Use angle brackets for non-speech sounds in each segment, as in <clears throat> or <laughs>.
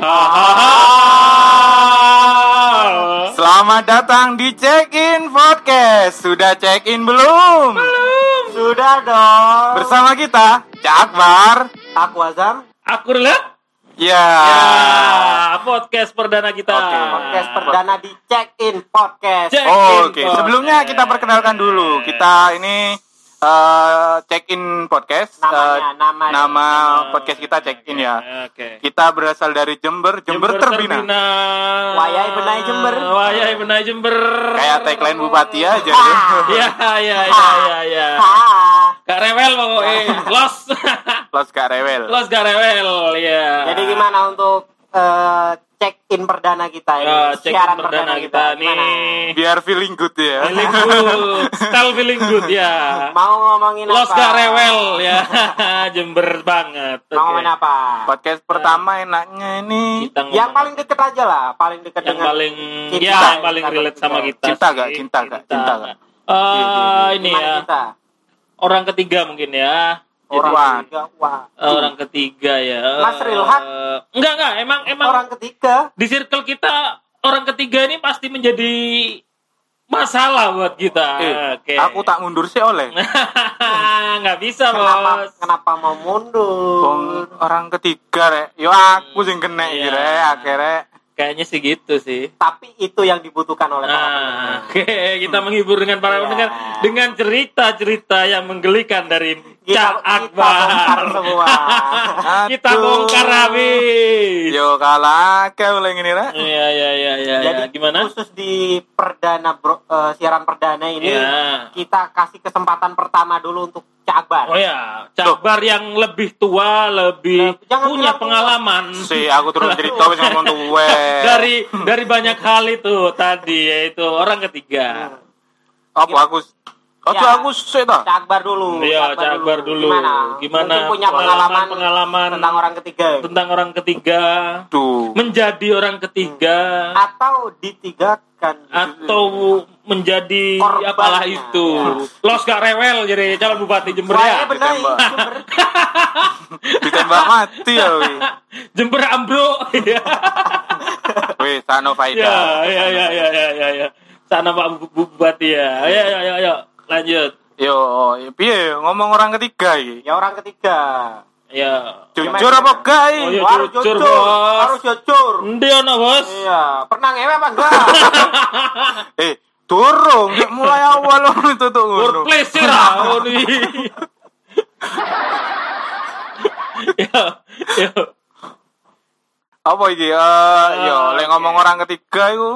<laughs> Selamat datang di Check In Podcast. Sudah check in belum? Sudah dong. Bersama kita Cak Akbar. Aku Azam. Aku lihat Ya. ya podcast perdana kita. Oke, Podcast perdana di Check In Podcast. Check Oh, Oke, Podcast. sebelumnya kita perkenalkan dulu. Kita ini eh, Check In Podcast. Namanya, Eh, nama. nama podcast kita Check In ya. Oke. Kita berasal dari Jember, Jember, terbina. Wayai Benai Jember. Wayai Benai Jember. Kayak tagline bupati aja. Ah. Ya, ya, ya, ya, ya. Gak rewel pokoknya. Los. Los gak rewel. Los gak rewel, ya. Jadi gimana untuk eh, check in perdana kita ini? Ya, check Siaran in perdana kita Gimana? nih. Biar feeling good ya. Feeling good. Style feeling good ya. Mau ngomongin Los apa? gak rewel ya. <laughs> Jember banget. Mau Oke. ngomongin apa? Podcast pertama enaknya ini Kita ngomong Yang paling deket aja lah, paling deket yang dengan paling kita. ya yang paling Kita relate sama kita Cinta gak? Cinta gak? Cinta gak? Eh, ini Gimana ya kita? orang ketiga mungkin ya Orang ketiga, wah. Orang ketiga ya Mas Rilhat? Eh, enggak enggak emang emang Orang ketiga. di circle kita orang ketiga ini pasti menjadi masalah buat kita Eh, oke aku tak mundur sih oleh. <laughs> nggak bisa Kenapa bos kenapa mau mundur? Wong orang ketiga rek. Yo aku sing kena iki Iya. rek akhirnya. kayaknya sih gitu sih Tapi itu yang dibutuhkan oleh para Nah, pendengar. oke kita menghibur dengan para Iya. pendengar dengan cerita-cerita yang menggelikan dari Kita, Cak kita bongkar Akbar. semua. <laughs> kita bongkar habis. Yo kalah ke oleh ini rek. Iya iya iya iya. Jadi ya. gimana? khusus di perdana bro, eh, siaran perdana ini Iya. kita kasih kesempatan pertama dulu untuk Cak Akbar. Oh ya, Cakbar yang lebih tua, lebih jangan punya bilang tua. pengalaman Si aku turun cerita wis ngomong tuwe. dari dari banyak hal itu tadi yaitu orang ketiga. apa aku Ojo Ya. aku sih ta. Cak Akbar dulu. Iya, Cak Akbar dulu. Gimana? Gimana Mungkin punya pengalaman, pengalaman-pengalaman tentang orang ketiga Tentang orang ketiga, Tuh. menjadi orang ketiga atau ditigakan. atau menjadi Korbannya. apalah itu. Los gak rewel jadi calon bupati Jember ya. benar. Jember. <laughs> Ditembak mati ya wi. Jember ambruk. <laughs> Iya. Wis sano Ya, faida. ya, ya, ya, ya, ya, ya. Sana Pak Bu- Bu- Bupati ya. Ya, ya, ya, ya. Lanjut. Yo, piye ngomong orang ketiga iki? Ya orang ketiga. Ya. Jujur apa gak iki? Oh, iya. Harus jujur, Bos. harus jujur. Endi ana, Bos? Iya, pernah ngewe apa enggak? <laughs> Eh, durung Nek mulai awal <laughs> itu tuh ngono. Workplace. Oh, ini. Ya, ya. Apa iki? Eh, yo, lek ngomong orang ketiga iku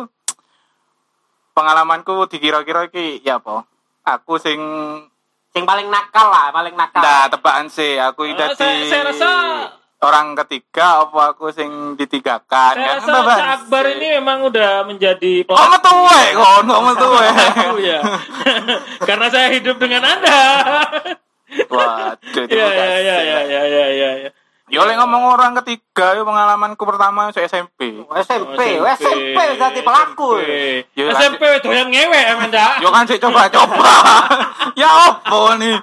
pengalamanku dikira-kira iki ya apa? Aku sing Yang paling nakal lah, paling nakal. Nah, tebakan sih aku Eh, dadi saya, saya rasa orang ketiga apa aku sing ditigakan saya kan rasa tebakan Akbar ini memang udah menjadi Oh, metu wae kon, kok metu wae. Oh, ya. <laughs> Karena saya hidup dengan Anda. Waduh, <laughs> Ya, ya, ya, ya, ya, ya, ya, ya. Yo lek ngomong orang ketiga yo pengalamanku pertama saya SMP. Oh, SMP, SMP jadi pelaku. Yo, SMP doyan ngewe emang dah. Yo kan sih coba-coba. <laughs> ya apa nih?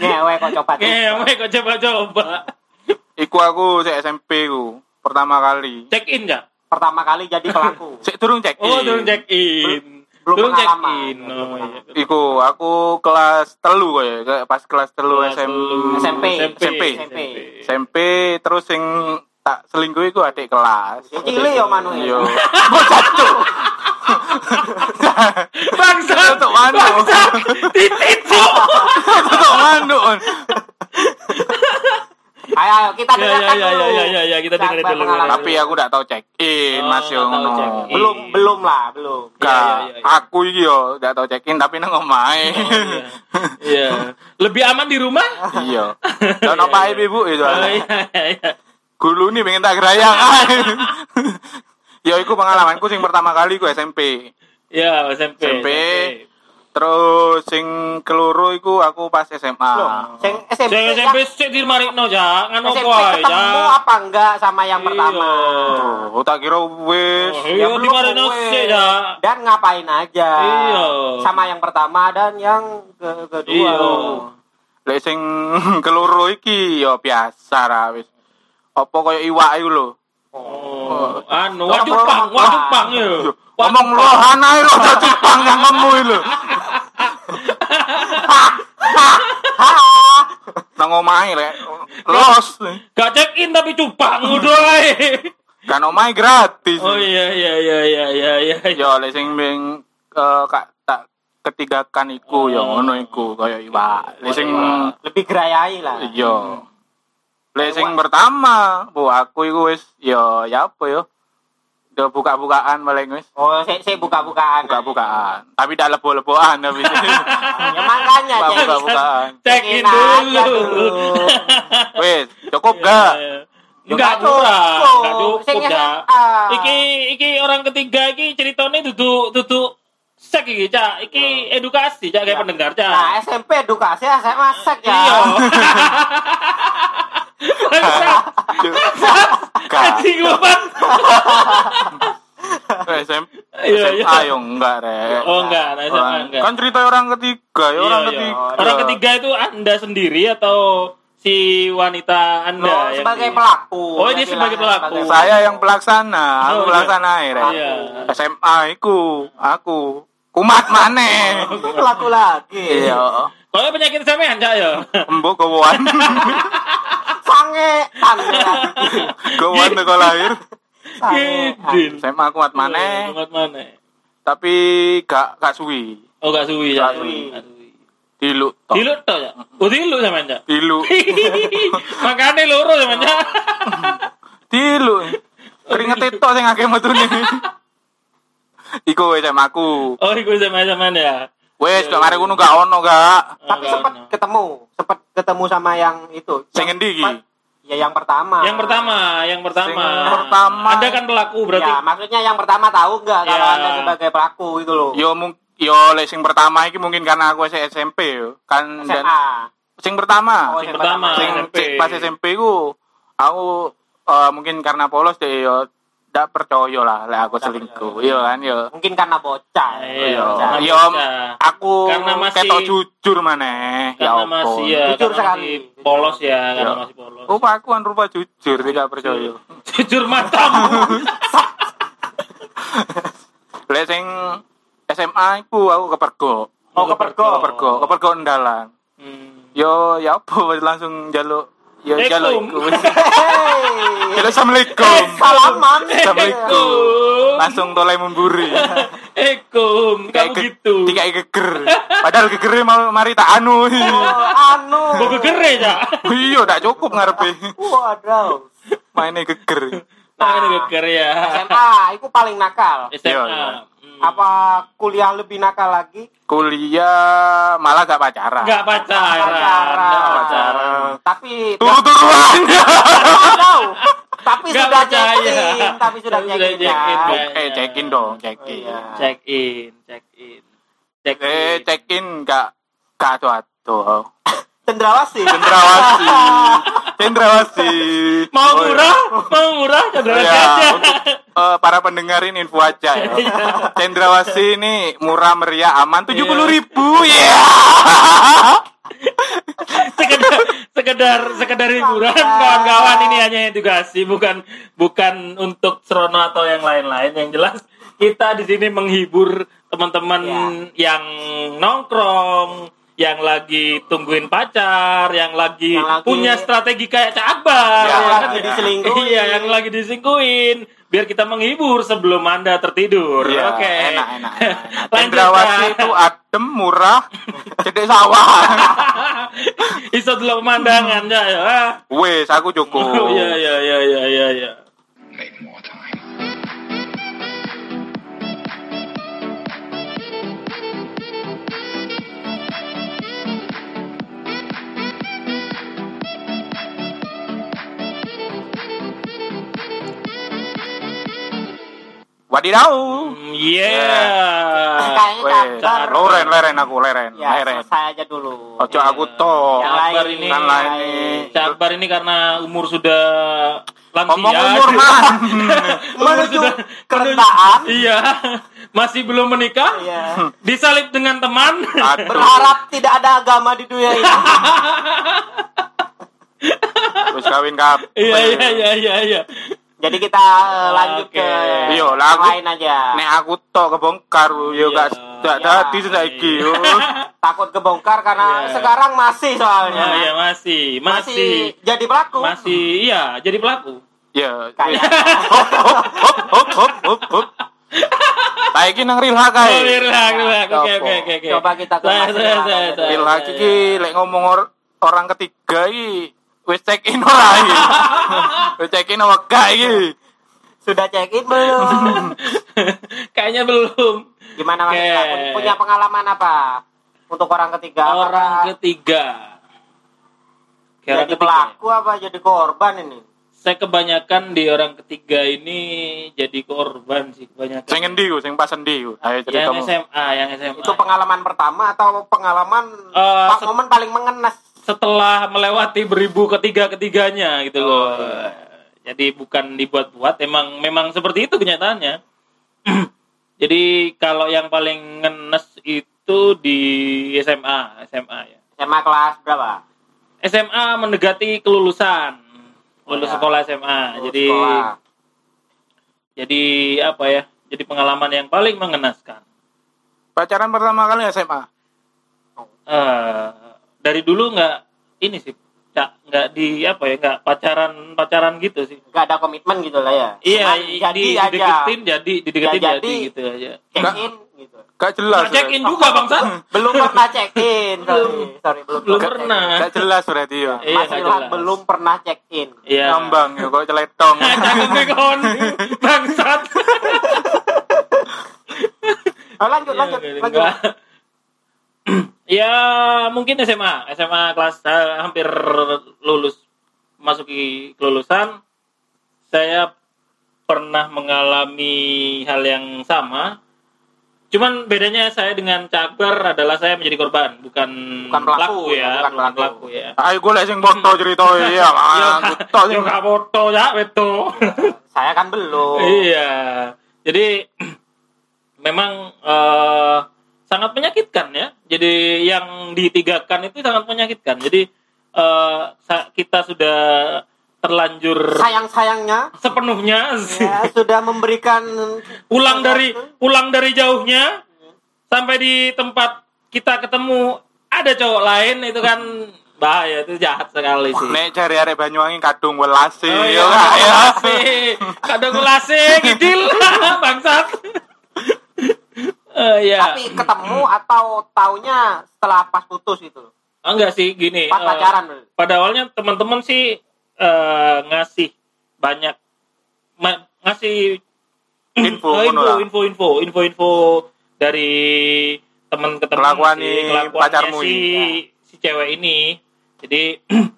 Ngewe kok coba. Ngewe kok coba-coba. Iku aku sik SMP ku pertama kali. Check in ya? Pertama kali jadi pelaku. Sik durung cek. Oh, turun check in. Belum pengalaman. Oh, iya. Iku aku kelas telu koyo kayak pas kelas telu Kelas SM, telu. SMP. SMP. SMP. SMP terus sing tak selingkuh iku adik kelas. Ya cilik yo manu ya. <laughs> Yo. Bocah cuk. Bangsa. Tutuk manuk. Titit Cuk. Tutuk manuk. Ayo, ayo kita Ya, ya, dengarkan ya, dulu. ya, ya, ya, kita Cak dengerin dulu. pengalaman. Tapi aku gak tau check in Oh, Mas yo tahu ngono. belum belum lah, belum. Iya, Gak, iya, iya. aku iki yo gak tau check in tapi nang omahe. Iya. Lebih aman di rumah? Iya. <laughs> Ono Pak Ibu itu. Oh, iya, iya. Gulu nih pengen tak gerayang. <laughs> Ya iku pengalamanku sing pertama kali ku SMP. Ya, SMP. SMP. Terus sing keloro iku aku pas SMA. Loh, sing SMP, Saya SMP sik di Marikno ja, ngono SMP kok ketemu ya. apa enggak sama yang Iya. pertama? Oh, tak kira wis. Oh, Iya, di Marikno weh. sik ya. Dan ngapain aja? Iya. Sama yang pertama dan yang ke kedua. Iya. Lek sing <laughs> keloro iki ya biasa ra wis. Apa kaya iwak iku lho. Oh, anu, Orang wajupang, orang wajupang ya. Ngomong lohan ae lo Jepang yang ngemu lho. Nang omahe lek los. Gak check in tapi cupang udah ae. Kan omahe gratis. Oh iya iya iya iya iya iya. Ya lek sing ming eh, kak tak ketigakan iku ya Oh. ngono iku kaya iwak. Lek sing Lebih gerayai lah. iya. Lek sing pertama, bu aku iku wis ya ya apa ya? Udah buka-bukaan paling wis. Oh, saya saya buka-bukaan. Buka-bukaan. Tapi tak lebo-leboan tapi. <laughs> Ya makanya Buka- buka-bukaan. Check in aja dulu. <laughs> Wis, cukup gak? Iya. Ya, Enggak curang, cukup. enggak cukup. SMA. Iki iki orang ketiga iki ceritanya duduk duduk sek iki, Cak. Iki edukasi, Cak, kayak Ya. pendengar, Cak. Nah, SMP edukasi SMA sek ya. Iya. <laughs> Anjing lu, Bang. SM, Iya, iya. SMA yo enggak, Rek. Oh, enggak, nah, SMA Orang- enggak. Kan cerita orang ketiga, ya Iya, orang iya. ketiga. Orang ketiga itu Anda sendiri atau si wanita Anda Loh, yang sebagai di- pelaku. Oh, Dia sebagai pelaku. sebagai Saya yang pelaksana, aku Oh, iya. pelaksana Rek. Iya. SMA iku, aku kumat maneh. pelaku lagi. Iya. Kalau penyakit sampean, Cak ya. Mbok gowoan. <laughs> Sange sange. Gowoan teko lahir. Sange. Gidin. SMA kumat maneh, Kumat maneh. tapi gak gak suwi. Oh, gak suwi ya. Gak suwi. Gak suwi. Diluk tok. Diluk toh ya? Oh, diluk sampean, Cak. Diluk. <laughs> Makanya loro sampean, Cak. Diluk. Keringet itu sing akeh metune. <laughs> Iku SMA aku. Oh, iku sama-sama ya. Wes, gak mari ngono gak ono gak. Tapi sempat ketemu, sempat ketemu sama yang itu. Sing Yang- endi iki? Ya yang pertama. Yang pertama, yang pertama. Sing pertama. Anda kan pelaku berarti. Ya, maksudnya yang pertama tahu nggak kalau Ya. anda sebagai pelaku itu loh. Yo mung yo lek sing pertama iki mungkin karena aku SMP yo. Kan dan SMA. sing pertama. Oh, Sing yang pertama. sing SMP. pas SMP ku aku eh, mungkin karena polos deh yo ndak percaya lah lek aku selingkuh. percaya. Iya kan yo. Mungkin karena bocah. Iya, Iya. Yo aku Karena masih- ketok jujur maneh. Ya masih ya, Jujur sekali. polos ya, karena Iya. masih polos. Rupa aku kan rupa jujur tidak percaya. <laughs> Jujur matamu. <laughs> Lek sing SMA iku aku kepergok. Oh, kepergok. Kepergok, kepergok ndalan. Hmm. Yo ya apa langsung jaluk iku. Hei. Halo assalamualaikum. Salaman. Assalamualaikum. Langsung toleh memburi. Ekum, kamu ge- gitu. Dikai geger. Padahal gegernya mau mari tak anu. Oh, anu. Mau gegere ya? Iya, ndak cukup ngarepe. Waduh. Mainnya geger. Nah, ini geger ya. SMA, itu paling nakal. SMA. Iya, iya. Hmm. Apa kuliah lebih nakal lagi? Kuliah malah gak pacaran. Enggak pacaran. Pacaran. Nggak pacaran. Tapi Turu-turuan. Tahu. Tapi sudah percaya. check in, tapi sudah Tapi check sudah in check ya. in, Kak. Eh, check in dong, check Oh, in. iya. Check in, check in. Check Eh, in. check in gak gak atuh-atuh. Cendrawasih. Cendrawasi. <laughs> Cendrawasi. Mau Oh, iya. murah? Mau murah? Cendera Ya, aja. untuk eh, para pendengar ini info aja ya. <laughs> Cendrawasi ini murah meriah aman tujuh puluh ribu ya. <laughs> sekedar sekedar sekedar hiburan kawan-kawan ini hanya edukasi bukan bukan untuk serono atau yang lain-lain yang jelas kita di sini menghibur teman-teman yang nongkrong yang lagi tungguin pacar yang lagi, Yang lagi- punya strategi kayak Cak Akbar Ya, ya lagi kan? diselingkuhin. iya yang lagi diselingkuhin biar kita menghibur sebelum anda tertidur Iya, oke enak, enak, enak. Lanjut, Cendrawasi Kak. itu adem, murah, cedek sawah. <laughs> iso dulu pemandangan ya ya Wes, aku cukup. <laughs> oh iya iya iya iya iya iya Wadidaw. Iya. Kayaknya Wes, Akbar. leren, leren aku, leren, Ya, leren. selesai aja dulu. Ojo aku toh. Lain. ini Kan lain. Ini karena umur sudah lansia. Ngomong umur <laughs> man. Menuju keretaan. Iya. <laughs> Masih belum menikah. Iya. Disalib dengan teman. Aduh. Berharap tidak ada agama di dunia ini. <laughs> Wes kawin kap. Iya iya iya iya iya. Jadi kita eh, lanjut Oke. ke Iya, yang lah, aku- lain aja. Nek aku tok kebongkar yo Iya, gak gak iya. dadi saiki yo. <laughs> Takut kebongkar karena Iya. sekarang masih soalnya. Oh iya masih, masih, jadi pelaku. masih, iya jadi pelaku. Ya. Kayak <laughs> Hop hop hop hop hop hop. Saiki nang real hak Oh, ae. relax, relax. Oke, oke, oke, oke. Coba kita ke Real hak saya. iki lek ngomong or- orang ketiga iki wis check in ora iki. Wis check in apa gak iki? sudah check in belum? <laughs> Kayaknya belum. Gimana Mas? Punya pengalaman apa? Untuk orang ketiga Orang apakah ketiga. Kayak orang jadi ketiga. pelaku apa jadi korban ini? Saya kebanyakan di orang ketiga ini jadi korban sih kebanyakan. Sing endi ku? Sing pas endi ku? Ayo yang ceritamu. SMA, yang SMA. Itu pengalaman pertama atau pengalaman pak se- momen paling mengenas? Setelah melewati beribu ketiga ketiganya gitu loh. Jadi bukan dibuat-buat, emang memang seperti itu kenyataannya. <clears throat> Jadi kalau yang paling ngenes itu di SMA, SMA ya. SMA kelas berapa? SMA mendekati kelulusan, lulus ya. sekolah SMA. Lulus jadi sekolah. jadi apa ya? Jadi pengalaman yang paling mengenaskan. Pacaran pertama kali SMA. eh dari dulu nggak ini sih, nggak nggak di apa ya nggak pacaran pacaran gitu sih. Gak ada komitmen gitu lah ya. Iya, Cuman jadi di, aja. dideketin jadi dideketin Ya, jadi, jadi. gitu aja. Check Nggak. in gitu. Gak jelas. Nggak check in juga bangsa. Belum pernah check in. <laughs> Sorry, sorry belum, Belum pernah. Gak jelas berarti ya. Iya, Mas nggak Ilham jelas. belum pernah check in. Iya. Ngambang ya kok celetong. <laughs> Bangsat. Oh, lanjut, Iya, lanjut, nggak- lanjut. Ya mungkin SMA, SMA kelas saya hampir lulus masuki kelulusan. Saya pernah mengalami hal yang sama. Cuman bedanya saya dengan Cakber adalah saya menjadi korban, bukan, Bukan pelaku, ya, bukan bukan pelaku. pelaku ya. Ayo gue sing foto cerita ya. Aku tok sing gak foto ya, beto. <laughs> Saya kan belum. Iya. Jadi <clears throat> memang eh, sangat menyakitkan ya. Jadi yang ditigakan itu sangat menyakitkan. Jadi eh, sa- kita sudah terlanjur Sayang-sayangnya sepenuhnya ya, <laughs> sudah memberikan pulang dari pulang dari jauhnya sampai di tempat kita ketemu ada cowok lain itu kan bahaya itu jahat sekali sih. Nek cari arek Banyuwangi kadung welase Oh ya iya, <laughs> ya. kulase. Kadang kulase, gidil, <laughs> bangsat. Eh ya. tapi ketemu atau taunya setelah pas putus gitu. enggak sih gini. Pas eh, pacaran. pada awalnya teman-teman sih eh, ngasih banyak ma- ngasih <clears throat> Info, lah. info, info, info, info, info dari teman ke teman Kelakuan nih kelakuannya pacarmu si ini. si cewek ini. Jadi <clears throat>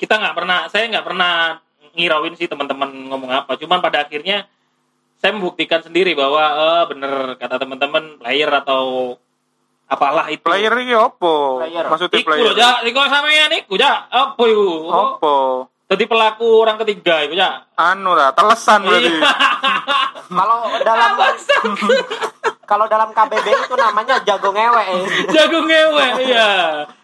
kita nggak pernah, saya nggak pernah ngirauin sih teman-teman ngomong apa. Cuman pada akhirnya saya membuktikan sendiri bahwa eh bener kata teman-teman player atau apalah itu. Player iki opo? Player. Maksudnya Iku player. lho, Ja. Iku sampeyan iku, Ja. Apa iku? Opo? Jadi pelaku orang ketiga iku, Ja. Anu lah, telesan berarti. Iya. <laughs> Kalau dalam <laughs> kalau dalam KBB itu namanya jago ngewek. ya. <laughs> Jago ngewe, iya.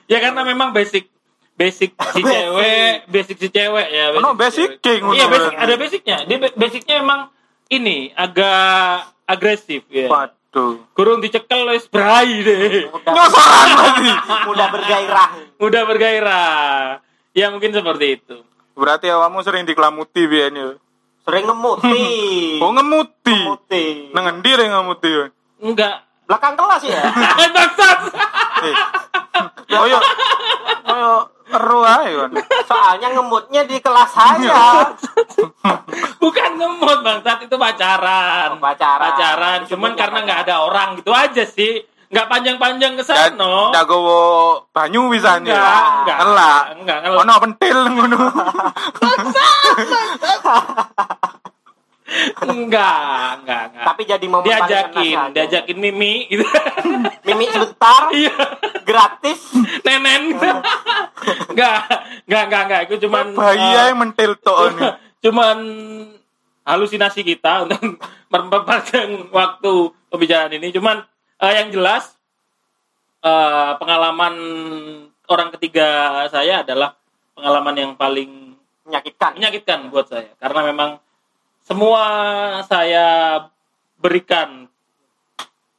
Ya karena memang basic basic si Basic. cewek, basic si cewek ya. Ono si basic cewek. king, Iya, basic, ada basicnya. Dia ba- basicnya emang ini agak agresif ya. Waduh. Kurung dicekel wis berai deh. Mudah, Nyosoran berarti. mudah bergairah. Udah bergairah. Ya mungkin seperti itu. Berarti awakmu sering dikelamuti biyen ya. Sering ngemuti. <laughs> Oh ngemuti. Ngemuti. Nang endi ngemuti ya? Enggak. Belakang kelas ya. <laughs> Bangsat. Eh. Koyo koyo ero kan. Soalnya ngemutnya di kelas saya. <laughs> Bukan ngemut bangsat itu pacaran. Oh, pacaran. Pacaran. Cuman karena nggak ada orang gitu aja sih. Nggak panjang-panjang ke sana. Dagowo banyu pisan ya. Enggak, enggak. Enggak, ngelak. Ono pentil ngono. <laughs> Enggak, enggak, enggak. Tapi jadi momen paling diajakin, diajakin Mimi gitu. Mimi sebentar Iya, gratis. nenen. Enggak, enggak, enggak, enggak. Itu cuman Bayi eh, ae mentil tok ini. <laughs> cuman halusinasi kita untuk <laughs> memperpanjang waktu pembicaraan ini. Cuman eh, yang jelas eh, pengalaman orang ketiga saya adalah pengalaman yang paling menyakitkan. menyakitkan buat saya karena memang semua saya berikan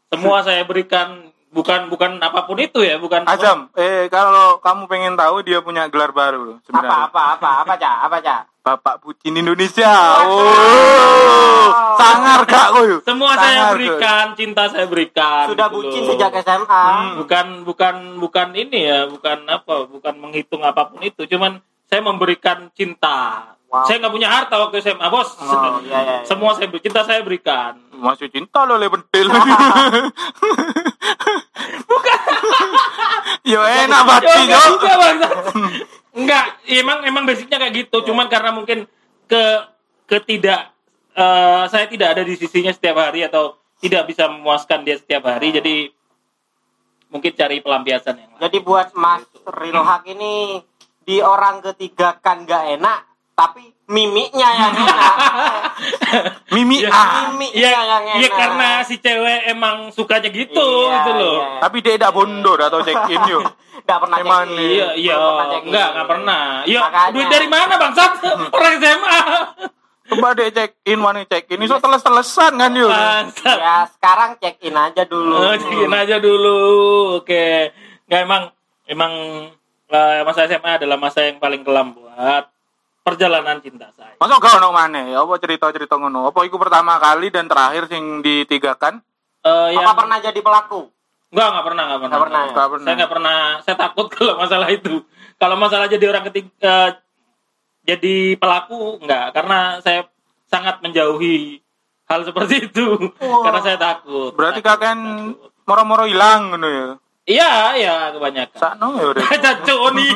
semua <laughs> saya berikan bukan bukan apa pun itu ya bukan Azam, eh kalau kamu pengen tahu dia punya gelar baru loh Apa sebenarnya. apa apa apa cak apa cak. Bapak Pucin Indonesia. Oh, sangar gak koyo? semua Sangar, saya koyo. berikan cinta saya berikan Sudah gitu bucin loh. sejak SMA. Hmm. bukan bukan bukan ini ya bukan apa bukan menghitung apa pun itu cuman saya memberikan cinta Wow. saya nggak punya harta waktu SMA bos. Oh, iya, iya, iya. <laughs> semua saya beri- cinta saya berikan. Masih cinta lo le bentil lagi. Yo enak banget enggak yo. <laughs> enggak emang emang basicnya kayak gitu. Cuman karena mungkin ke ketidak eh, saya tidak ada di sisinya setiap hari atau tidak bisa memuaskan dia setiap hari jadi mungkin cari pelampiasan yang lain. Jadi buat Mas Rilhak ini di orang ketiga kan gak enak, tapi mimiknya yang enak. <laughs> Mimi Ya. ah. mimiknya Iya, yang enak. iya karena si cewek emang sukanya gitu Iya, gitu loh. iya. Tapi dia tidak bondo atau check in yo. <laughs> Nggak pernah Emang. Iya, iya, Belum pernah check-in. enggak, enggak pernah. Iya, duit dari mana bangsat? <laughs> Orang SMA. Coba deh check in mana check in. Ini so teles-telesan kan. Bangsat. Ya sekarang check in aja dulu. Oh, cekin aja dulu. Oke. Enggak emang emang eh, masa SMA adalah masa yang paling kelam buat perjalanan cinta saya. Masa gak ono mana ya? Apa cerita-cerita ngono? Apa itu pertama kali dan terakhir sing ditigakan? Eh, yang Apa pernah jadi pelaku? Enggak, enggak pernah, enggak pernah. Nggak pernah, ya? Gak pernah. Saya nggak pernah, saya takut <laughs> kalau masalah itu. Kalau masalah jadi orang ketiga, jadi pelaku enggak, karena saya sangat menjauhi hal seperti itu, Wah. karena saya takut. Berarti Takut, kakek moro-moro hilang ngono ya. Iya, iya kebanyakan. Sakno ya udah. <laughs> Cacok nih.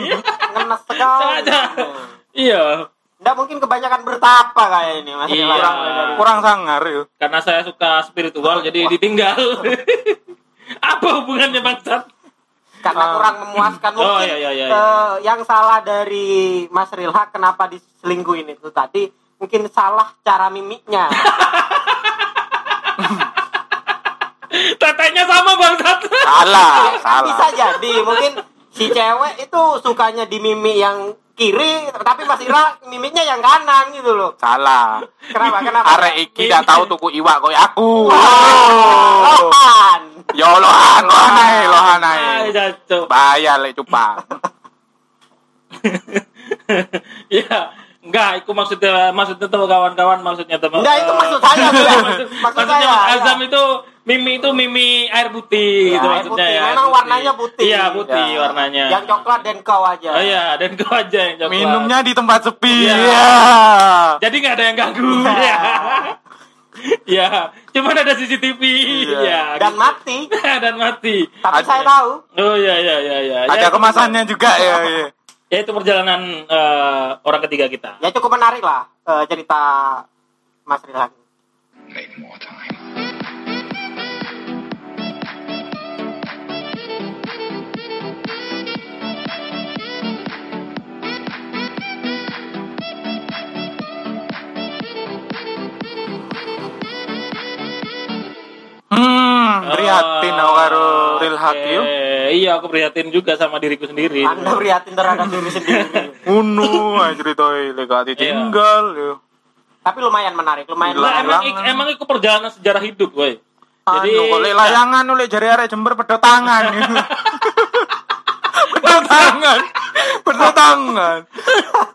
Ngenes sekali. Iya, Nggak mungkin kebanyakan bertapa kayak ini Mas Iya. Kurang, kurang sangar ya. karena saya suka spiritual, jadi ditinggal. <laughs> Apa hubungannya bangsat? Karena Ah. kurang memuaskan Oh, mungkin iya, iya, iya, eh, yang salah dari Mas Rilhak kenapa diselingkuhin itu tadi mungkin salah cara mimiknya. <laughs> Tetenya sama bangsat. Salah, Ya, salah. bisa jadi mungkin si cewek itu sukanya di mimik yang kiri tapi Mas Rilhak mimiknya yang kanan gitu loh. Salah. Kenapa? <laughs> Kenapa? Arek iki dak tahu tuku iwak koyo aku. Oh. <laughs> Oh. Lohan. Ya lohan, lohan ae, lohan ae. Bahaya lek cupang. <laughs> ya enggak itu maksudnya maksudnya tuh kawan-kawan maksudnya teman Enggak, itu maksud saya, maksud, maksud, Maksud maksudnya saya, Mas Azam iya. itu mimi itu mimi air putih Ya, gitu air maksudnya putih. ya Memang air warnanya putih. iya putih Ya. warnanya Yang coklat dan kau aja. oh iya dan kau aja yang coklat Minumnya di tempat sepi. Iya. Ya. jadi nggak ada yang ganggu Iya. ya cuman ada CCTV Iya. ya Dan gitu. mati. <laughs> dan mati Tapi Ada. saya tahu. oh iya iya iya iya Ada Ya, kemasannya juga <laughs> ya. ya. ya itu perjalanan eh, orang ketiga kita Ya cukup menarik lah eh, cerita Mas Rilhak. Make more time. Hmm, prihatin aku karo real hati yo. Oke, Iya, aku prihatin juga sama diriku sendiri. Anda prihatin terhadap diri sendiri. <laughs> Unu, ae ceritoi lek gak ditinggal yo. Tapi lumayan menarik, lumayan Nah, Hilang. menarik. emang, emang itu perjalanan sejarah hidup, woi. Jadi Anu, kok lek layangan oleh jari arek Jember pedot tangan. <laughs> pedot tangan. Pedot tangan.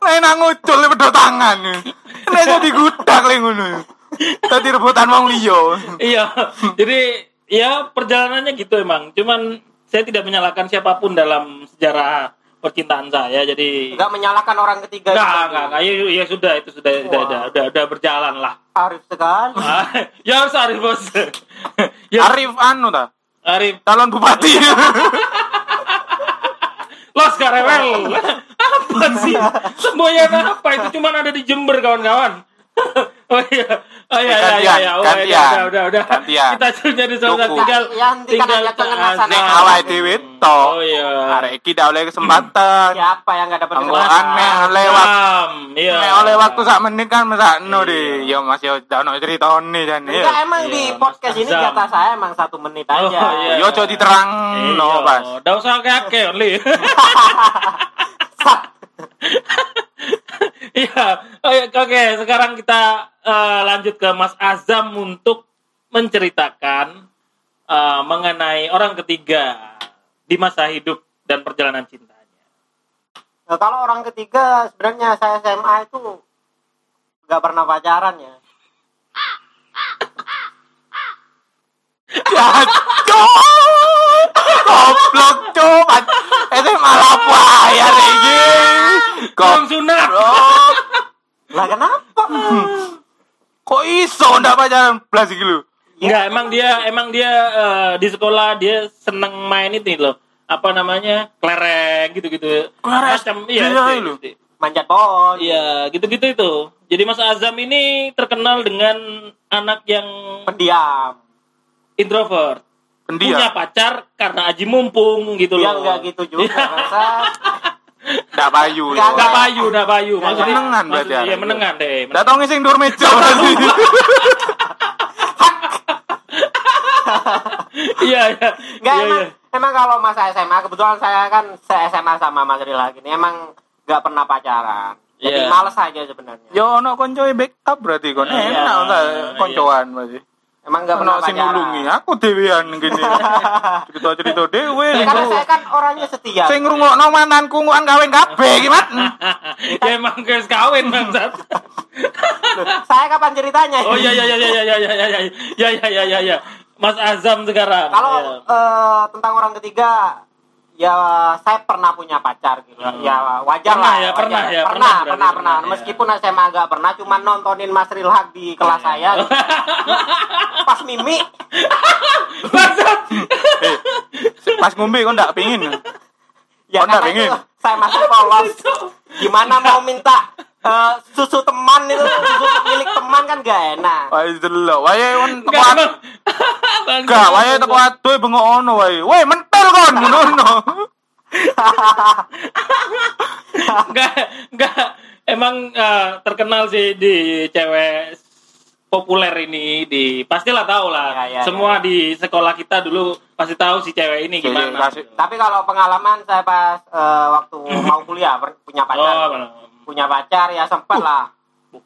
Lain nang ngucul lek pedot tangan. Nek jadi gudak lek ngono. Tadi rebutan wong liya. iya. Jadi ya perjalanannya gitu emang. Cuman saya tidak menyalahkan siapa pun dalam sejarah percintaan saya. Jadi Enggak menyalahkan orang ketiga enggak, itu. enggak, enggak. Ya, ya sudah itu sudah sudah, Wah. sudah, sudah, sudah berjalan lah. Arif sekali. <laughs> Ah, ya harus Arif bos. <laughs> ya, Arif anu ta? Arif. Calon bupati. <laughs> Los Karewel. apa sih? Semboyan apa itu cuman ada di Jember kawan-kawan. Oh iya. Oh iya iya iya. iya. Oh, Gantian, iya, udah udah udah. gantian. Kita sudah di sana tinggal Ya, aja kengenasan. Nek awake dhewe tok. Oh iya. Arek iki dak oleh kesempatan. Siapa yang enggak dapat kesempatan? meh lewat Jam, Iya. Nek oleh waktu sak menit kan mesakno Iya. di. Ya Mas yo dak ono critane jan Enggak, emang di Iya, podcast ini jatah saya emang satu menit Oh, aja. iya. Yo aja diterangno Iya, pas. Nggak usah kakek only. <laughs> <laughs> <laughs> Iya, oke. Sekarang kita eh, lanjut ke Mas Azam untuk menceritakan eh, mengenai orang ketiga di masa hidup dan perjalanan cintanya. Nah, kalau orang ketiga sebenarnya saya SMA itu nggak pernah pacaran ya. <laughs> Cok. Goblok, cok. Itu malah ya iki? Belum sunat. Lah kenapa? Kok iso ndak pacaran belas iki lho? Enggak, emang dia emang dia eh, di sekolah dia seneng main itu loh. Apa namanya? Kelereng gitu-gitu. Kelereng Macam iya, lu. SD. Manjat pohon. Iya, gitu-gitu itu. Jadi Mas Azam ini terkenal dengan anak yang Pendiam. introvert. Punya Pendiam. pacar karena aji mumpung gitu Ya loh. enggak gitu juga. Masa Ndak payu. Nggak, Nggak payu, nggak payu. Maksudnya Menengan berarti. Iya, menengan deh. Ndak tau ngising dur meja. <laughs> Iya, iya. enggak Iya, emang iya. emang kalau masa SMA kebetulan saya kan se SMA sama Mas Rila gini emang nggak pernah pacaran. Jadi Iya. males aja sebenarnya. Yo ono koncoe backup berarti kon Iya, enak enggak iya. koncoan berarti. Emang nggak pernah sing nulungi aku dhewean gini. Cerita-cerita dhewe Ya, karena saya kan orangnya setia. sing ngrungokno mantanku ngokan kawin kabeh iki, Mat. ya emang guys kawin bangsat. saya kapan ceritanya? Oh iya iya iya iya iya iya iya iya iya iya iya iya iya. Mas Azam sekarang. Kalau Iya. eh, tentang orang ketiga, ya saya pernah punya pacar gitu. Ya wajar Pernah lah. ya, wajar. pernah ya, pernah, pernah berarti, pernah, pernah, ya. Meskipun SMA agak pernah, cuma nontonin Mas Rilhak di kelas saya. gitu. Pas mimi, <laughs> Bangsat. Eh, Pas ngombe kok ndak pengin. ya nggak karena pengen? itu saya masih polos. Gimana mau minta eh, susu teman itu, susu milik teman kan gak enak. Wae delok, wae kon teko Enggak atu. emang. Bangsat. Gak, wae teko atu bengok ono wae. Weh, mentel kon ngono. Enggak enggak emang eh, terkenal sih di cewek populer ini di pastilah tahu lah. Ya, ya, Semua di sekolah kita dulu pasti tahu si cewek ini Jadi, gimana. kasih- Tapi kalau pengalaman saya pas eh, waktu <clears throat> mau kuliah punya Oh, pacar, benar. Punya pacar ya sempet lah.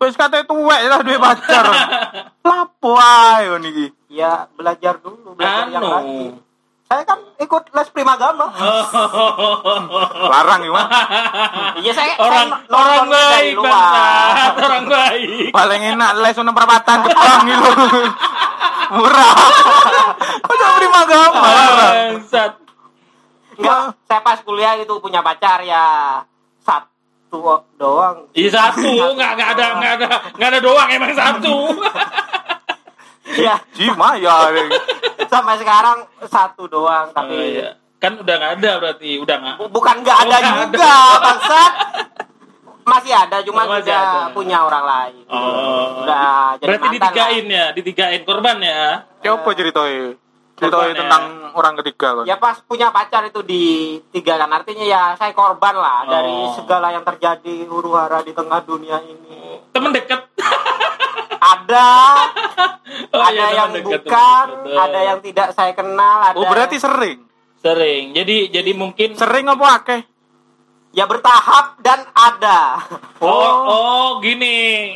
Wis kate tuwek lah duwe pacar. <laughs> Lapo ae kon iki. Ya belajar dulu, belajar yang Anu. rajin. Saya kan ikut les primagama. <laughs> Larang Mat. <laughs> Iya saya orang saya orang baik bangsat, orang baik. Paling enak les ono perapatan Jepang lho. Murah. Udah prima gama. Bangsat. Enggak, saya pas kuliah itu punya pacar ya satu doang. Iya satu, nggak nggak ada nggak ada nggak ada doang emang satu. Ya, Jima ya. sampai sekarang satu doang Oh, tapi iya. Kan udah nggak ada berarti, udah nggak. bu- bukan nggak ada Oh, juga, bangsat. Masih ada, cuma Oh, masih ada. punya orang lain. Oh. Udah jadi Berarti ditigain ya, ditigain korban ya. Coba ceritoe. Ceritoe Korban ya. tentang orang ketiga kon. Ya pas punya pacar itu di tiga kan artinya ya saya korban lah dari Oh. segala yang terjadi huru hara di tengah dunia ini. Temen deket. Ada, <laughs> Oh, ada iya, yang deket, bukan, deket. ada yang tidak saya kenal, ada Oh, berarti sering. sering. Jadi jadi mungkin Sering apa akeh? ya bertahap dan ada. Oh, oh <laughs> gini.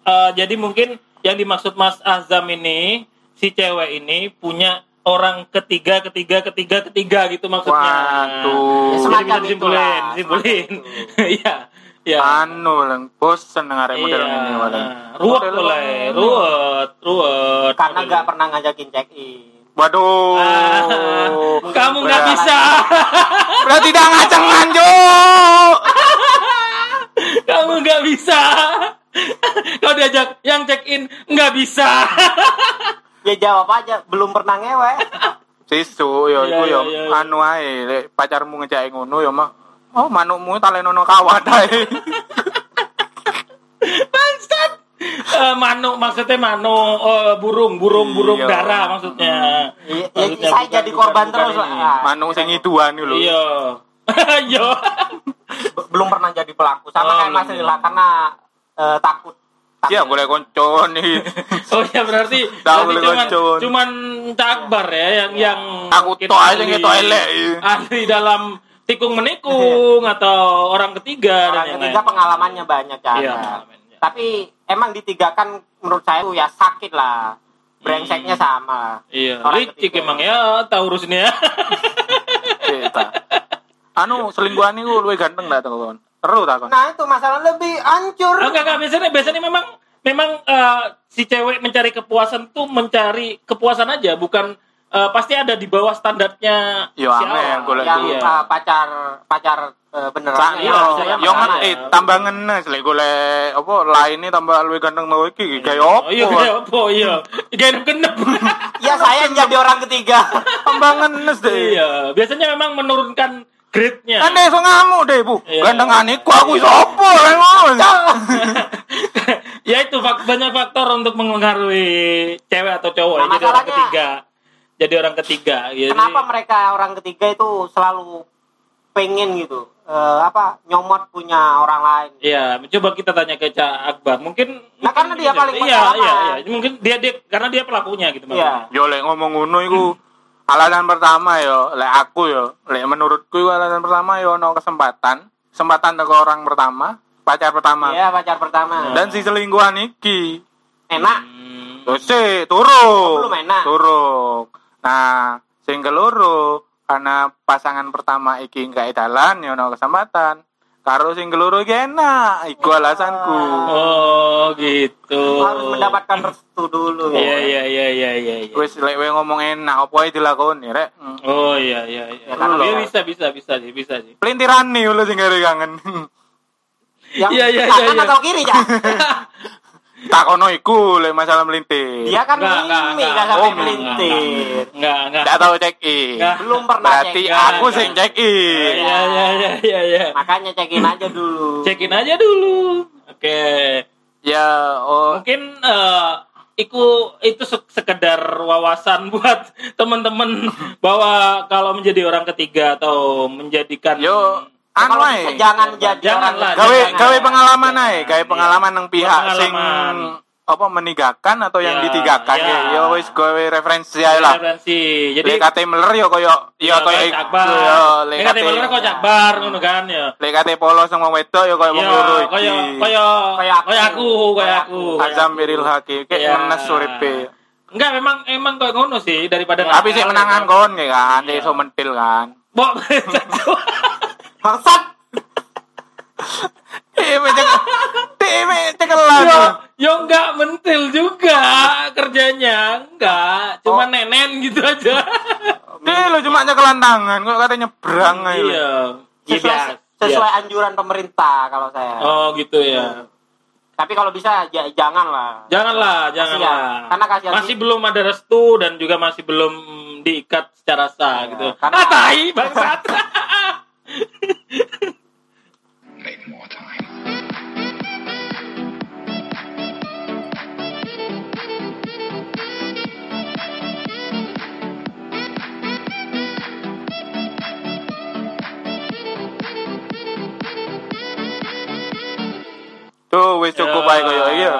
Eh, jadi mungkin yang dimaksud Mas Azam ini si cewek ini punya orang ketiga, ketiga, ketiga, ketiga gitu maksudnya. Waduh. Jadi bisa Semacam disimpulin, disimpulin. <laughs> Iya. Iya. Anu lang bosen model Iya. ini wadah. Ruwet ini. ruwet, ruwet. Karena nggak pernah ngajakin check in. Waduh. <laughs> <laughs> Ah, kamu nggak bisa. Berarti tidak ngaceng Juk. kamu nggak bisa. Kalau diajak yang check in nggak bisa. Ya jawab aja, belum pernah ngewe. <laughs> Sisu yo Iya, iku yo iya, iya. anu ae lek pacarmu ngejake ngono yo mak Oh manukmu talenono kawat ae. <laughs> Eh, manu maksudnya manu eh, burung burung burung Iya. dara maksudnya. Iya, Maksudnya saya bukan- jadi bukan- korban bukan terus ini. lah. Manuk sing iduan lho. Iya. <laughs> Iya. Belum pernah jadi pelaku sama Oh, kayak Mas. Rila karena eh, takut. Iya boleh koncon nih. Oh ya berarti, <laughs> Tahu berarti boleh cuman ngacun. cuman cakbar ya yang yang Aku tok aja ngetok elek, iya. Ahli dalam tikung menikung atau orang ketiga orang dan yang ketiga lain. pengalamannya banyak ya Iya, ada. pengalamannya. tapi emang ditigakan menurut saya tuh ya sakit lah brengseknya sama lah Iya, Orang licik ketiga. emang ya tahu urusnya ya. Iya. Anu selingkuhan iku luwih ganteng dak to kon. Seru ta kon. nah itu masalah lebih hancur Oh, enggak, enggak, biasanya biasanya memang memang eh, si cewek mencari kepuasan tuh mencari kepuasan aja, bukan eh, pasti ada di bawah standarnya Yo si angel awal. golek yang Iya. uh, pacar pacar uh, beneran iya, yo eh tambah ngenes lek golek apa lainnya tambah luwih ganteng mau iki kayak opo. Oh iya, kayak apa? Iya. Kayak genep. <laughs> ya saya yang jadi orang ketiga <laughs> Tambah ngenes deh. iya, biasanya memang menurunkan grade-nya. Kan iso ngamuk deh, Bu. Iya. Gandengan iku aku iso opo lek <laughs> ngono. ya itu fak- banyak faktor untuk mengaruhi cewek atau cowok Nah, ya, jadi orang ketiga. Jadi orang ketiga. Jadi, kenapa mereka orang ketiga itu selalu pengen gitu eh, apa nyomot punya orang lain Iya, coba kita tanya ke Cak Akbar. Mungkin Nah, karena dia paling Iya, iya, iya. Mungkin dia dia karena dia pelakunya gitu Iya. Yo lek ngomong ngono iku alasan pertama yo lek aku yo lek menurutku alasan pertama yo ono kesempatan kesempatan teko orang pertama pacar pertama Iya pacar pertama dan si selingkuhan iki enak Hmm. Terus sih turun. belum enak. Turun. Nah, sing keloro karena pasangan pertama iki nggak dalan ya ono kesempatan. Karo sing keloro iki enak, iku alasanku. Oh, gitu. harus mendapatkan restu dulu ya Iya, iya, iya, iya, iya. iya. Wis lek we ngomong enak apa ae dilakoni rek. Oh, iya, iya, iya. Ya, karena- Iya, bisa, bisa, bisa sih, bisa sih. Pelintiran nih lu sing kangen. yang Iya, iya, kanan iya, iya. atau kiri ya <laughs> tak ono iku lek masalah melintir. dia kan Enggak, enggak, mimik enggak. gak sampai Oh, melintir Enggak, enggak. Nggak tahu check in. Nggak. belum pernah Berarti check Enggak, aku enggak. sing check in. Iya, iya, iya, iya, iya. makanya cekin aja dulu Cekin aja dulu. Oke. Ya, oh Mungkin eh iku itu se- sekedar wawasan <laughs> buat teman-teman bahwa kalau menjadi orang ketiga atau menjadikan yo Ya, anu kalau ae. jangan jadi Jangan lah, gawe gawe pengalaman ae, gawe pengalaman nang pihak sing apa meninggalkan atau yang Ya, ditigakan ya. ya. Ya wis gawe referensi ae lah. referensi. Jadi Lek kate meler ya koyo ya koyo kayak iku Akbar. ya lek Lek kate bener kok Akbar ngono kan ya. lek kate polos sama wedok ya koyo wong Iya, loro iki. kaya kaya Kayak aku. kaya aku. Azam biril haki kayak Iya. menes uripe. Enggak, memang emang kayak ngono sih daripada Tapi sih menangan kon ya kan, Iya. iso mentil kan. Bok. <laughs> bangsat <laughs> Eh cek Tim yo, cekelan. yo enggak mentil juga kerjanya. Enggak, cuma nenen gitu aja. <laughs> Dia lo cuma nyekelan tangan, kok katanya nyebrang aja. iya. Iya, sesuai, biasa. sesuai anjuran pemerintah kalau saya Oh, gitu ya. tapi kalau bisa ja- jangan lah Janganlah, janganlah. Kasihan. Karena kasihan masih sih. belum ada restu dan juga masih belum diikat secara sah Iya, gitu. karena- Ah, tai, bangsat. <laughs> Tuh wis cukup ae koyo iya.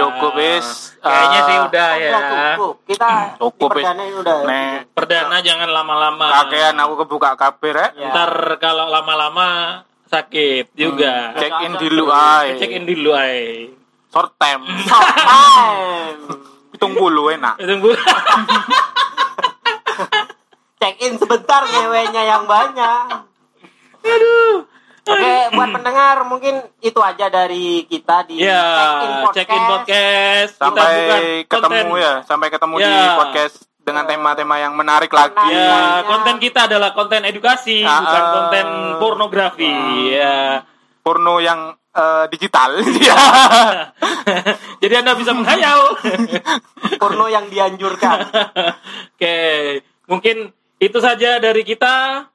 Cukup wis. Kayaknya Ah, sih udah ya. Cukup kita Cukup, ini udah Nek Perdana jangan lama-lama. kakean aku kebuka kabeh rek. Ya. Ntar kalau lama-lama sakit juga. Check in dulu ae. Check in dulu ay. Short time. Short time. Hitung puluh enak. Tunggu. <laughs> check in sebentar ngewenya yang banyak buat pendengar mungkin itu aja dari kita di Ya, Check In Podcast. check in podcast. Kita Sampai bukan ketemu konten. ya, sampai ketemu di Ya. podcast dengan tema-tema yang menarik lagi. Menarik. Ya, konten kita adalah konten edukasi, Ah, bukan ah. konten pornografi. Ya. Porno yang eh, digital. <laughs> Ya. Jadi Anda bisa menghayal. <laughs> Porno yang dianjurkan. <laughs> Oke, mungkin itu saja dari kita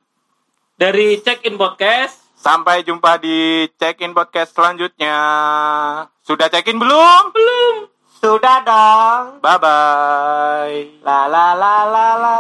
dari Check In Podcast. Sampai jumpa di check-in podcast selanjutnya. Sudah check-in belum? Belum. Sudah dong. Bye bye. La la la la la.